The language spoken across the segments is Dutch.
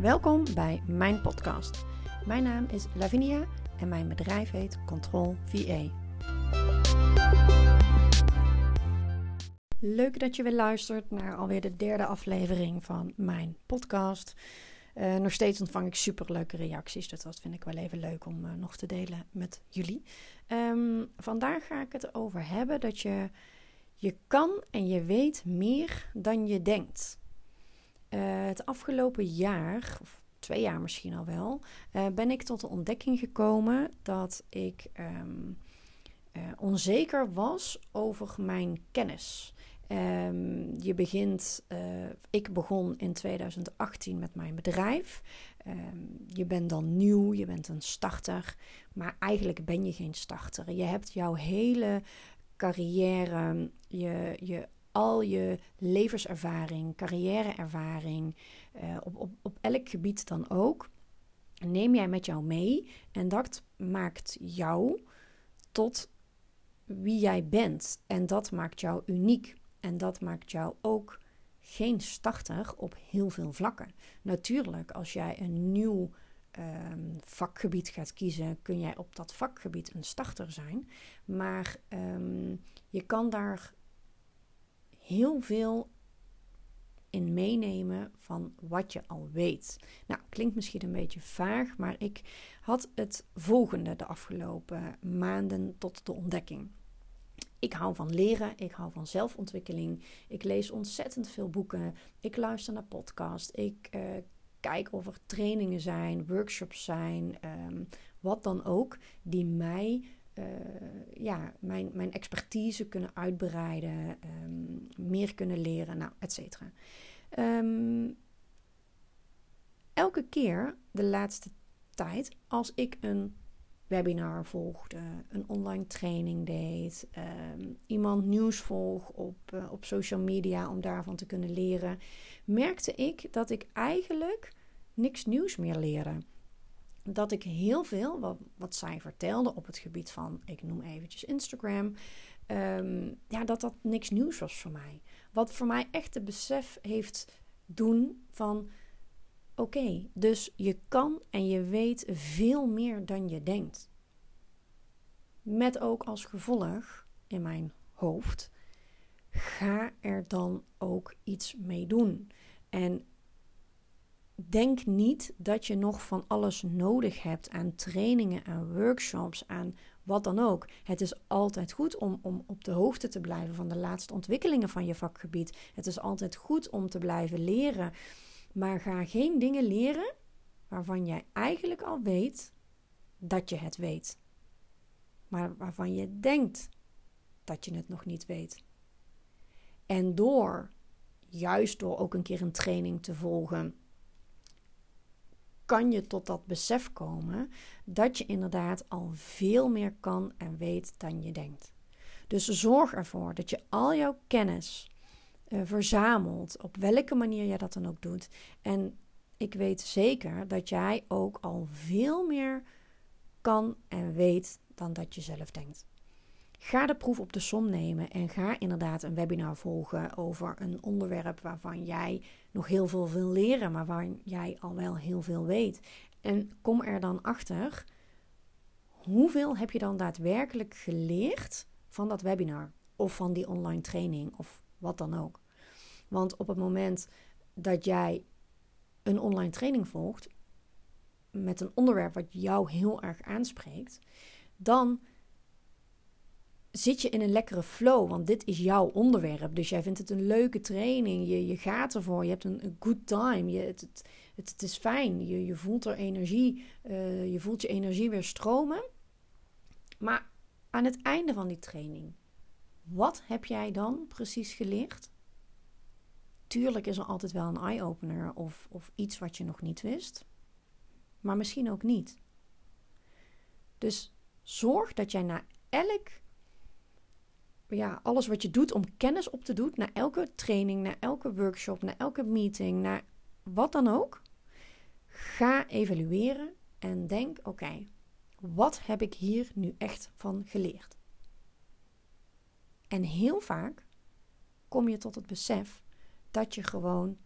Welkom bij mijn podcast. Mijn naam is Lavinia en mijn bedrijf heet Control VA. Leuk dat je weer luistert naar alweer de derde aflevering van mijn podcast. Uh, nog steeds ontvang ik superleuke reacties, dus dat vind ik wel even leuk om uh, nog te delen met jullie. Um, vandaag ga ik het over hebben dat je, je kan en je weet meer dan je denkt. Uh, het afgelopen jaar, of twee jaar misschien al wel, ben ik tot de ontdekking gekomen dat ik um, onzeker was over mijn kennis. Um, je begint, ik begon in 2018 met mijn bedrijf. Um, je bent dan nieuw, je bent een starter, maar eigenlijk ben je geen starter. Je hebt jouw hele carrière, je, je, al je levenservaring, carrièreervaring, uh, op, op, op elk gebied dan ook, neem jij met jou mee en dat maakt jou tot wie jij bent en dat maakt jou uniek. En dat maakt jou ook geen starter op heel veel vlakken. Natuurlijk, als jij een nieuw um, vakgebied gaat kiezen, kun jij op dat vakgebied een starter zijn. Maar um, je kan daar heel veel in meenemen van wat je al weet. Nou, klinkt misschien een beetje vaag, maar ik had het volgende de afgelopen maanden tot de ontdekking. Ik hou van leren, ik hou van zelfontwikkeling. Ik lees ontzettend veel boeken. Ik luister naar podcasts. Ik uh, kijk of er trainingen zijn, workshops zijn, um, wat dan ook, die mij, uh, ja, mijn, mijn expertise kunnen uitbreiden, um, meer kunnen leren, nou, et cetera. Um, elke keer de laatste tijd, als ik een webinar volgde, een online training deed, um, iemand nieuws volg op, uh, op social media om daarvan te kunnen leren, merkte ik dat ik eigenlijk niks nieuws meer leerde. Dat ik heel veel, wat, wat zij vertelde op het gebied van, ik noem eventjes Instagram, um, ja, dat dat niks nieuws was voor mij. Wat voor mij echt het besef heeft doen van Oké, dus je kan en je weet veel meer dan je denkt. Met ook als gevolg in mijn hoofd: ga er dan ook iets mee doen. En denk niet dat je nog van alles nodig hebt aan trainingen, aan workshops, aan wat dan ook. Het is altijd goed om, om op de hoogte te blijven van de laatste ontwikkelingen van je vakgebied. Het is altijd goed om te blijven leren. Maar ga geen dingen leren waarvan jij eigenlijk al weet dat je het weet. Maar waarvan je denkt dat je het nog niet weet. En door, juist door ook een keer een training te volgen, kan je tot dat besef komen dat je inderdaad al veel meer kan en weet dan je denkt. Dus zorg ervoor dat je al jouw kennis, uh, verzamelt, op welke manier jij dat dan ook doet. En ik weet zeker dat jij ook al veel meer kan en weet dan dat je zelf denkt. Ga de proef op de som nemen en ga inderdaad een webinar volgen over een onderwerp waarvan jij nog heel veel wil leren, maar waar jij al wel heel veel weet. En kom er dan achter, hoeveel heb je dan daadwerkelijk geleerd van dat webinar of van die online training of wat dan ook. Want op het moment dat jij een online training volgt met een onderwerp wat jou heel erg aanspreekt, dan zit je in een lekkere flow, want dit is jouw onderwerp. Dus jij vindt het een leuke training, je, je gaat ervoor, je hebt een, good time, je, het, het, het, is fijn, je, je voelt er energie, uh, je voelt je energie weer stromen. Maar aan het einde van die training, wat heb jij dan precies geleerd? Tuurlijk is er altijd wel een eye-opener of, of iets wat je nog niet wist, maar misschien ook niet. Dus zorg dat jij na elk, ja, alles wat je doet om kennis op te doen, na elke training, na elke workshop, na elke meeting, na wat dan ook, ga evalueren en denk: oké, wat heb ik hier nu echt van geleerd? En heel vaak kom je tot het besef dat je gewoon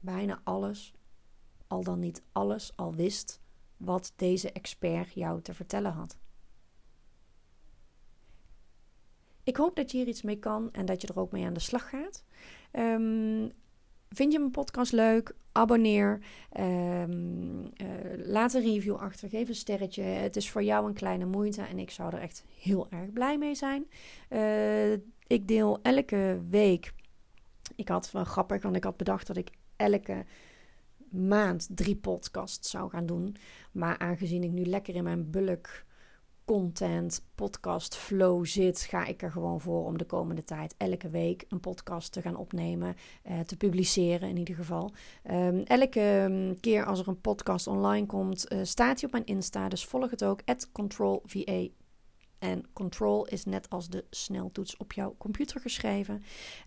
bijna alles al dan niet alles al wist wat deze expert jou te vertellen had. Ik hoop dat je hier iets mee kan en dat je er ook mee aan de slag gaat. Um, vind je mijn podcast leuk? Abonneer. Um, uh, laat een review achter. Geef een sterretje. Het is voor jou een kleine moeite en ik zou er echt heel erg blij mee zijn. Uh, ik deel elke week. Ik had wel grappig, want ik had bedacht dat ik elke maand drie podcasts zou gaan doen. Maar aangezien ik nu lekker in mijn bulk content, podcast flow zit, ga ik er gewoon voor om de komende tijd elke week een podcast te gaan opnemen, eh, te publiceren in ieder geval. Um, elke mm, keer als er een podcast online komt, uh, staat hij op mijn Insta, dus volg het ook, controlva en control is net als de sneltoets op jouw computer geschreven.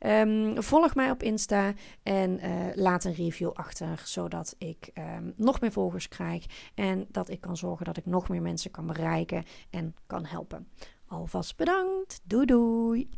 Um, volg mij op Insta en uh, laat een review achter, zodat ik um, nog meer volgers krijg. En dat ik kan zorgen dat ik nog meer mensen kan bereiken en kan helpen. Alvast bedankt. Doei doei.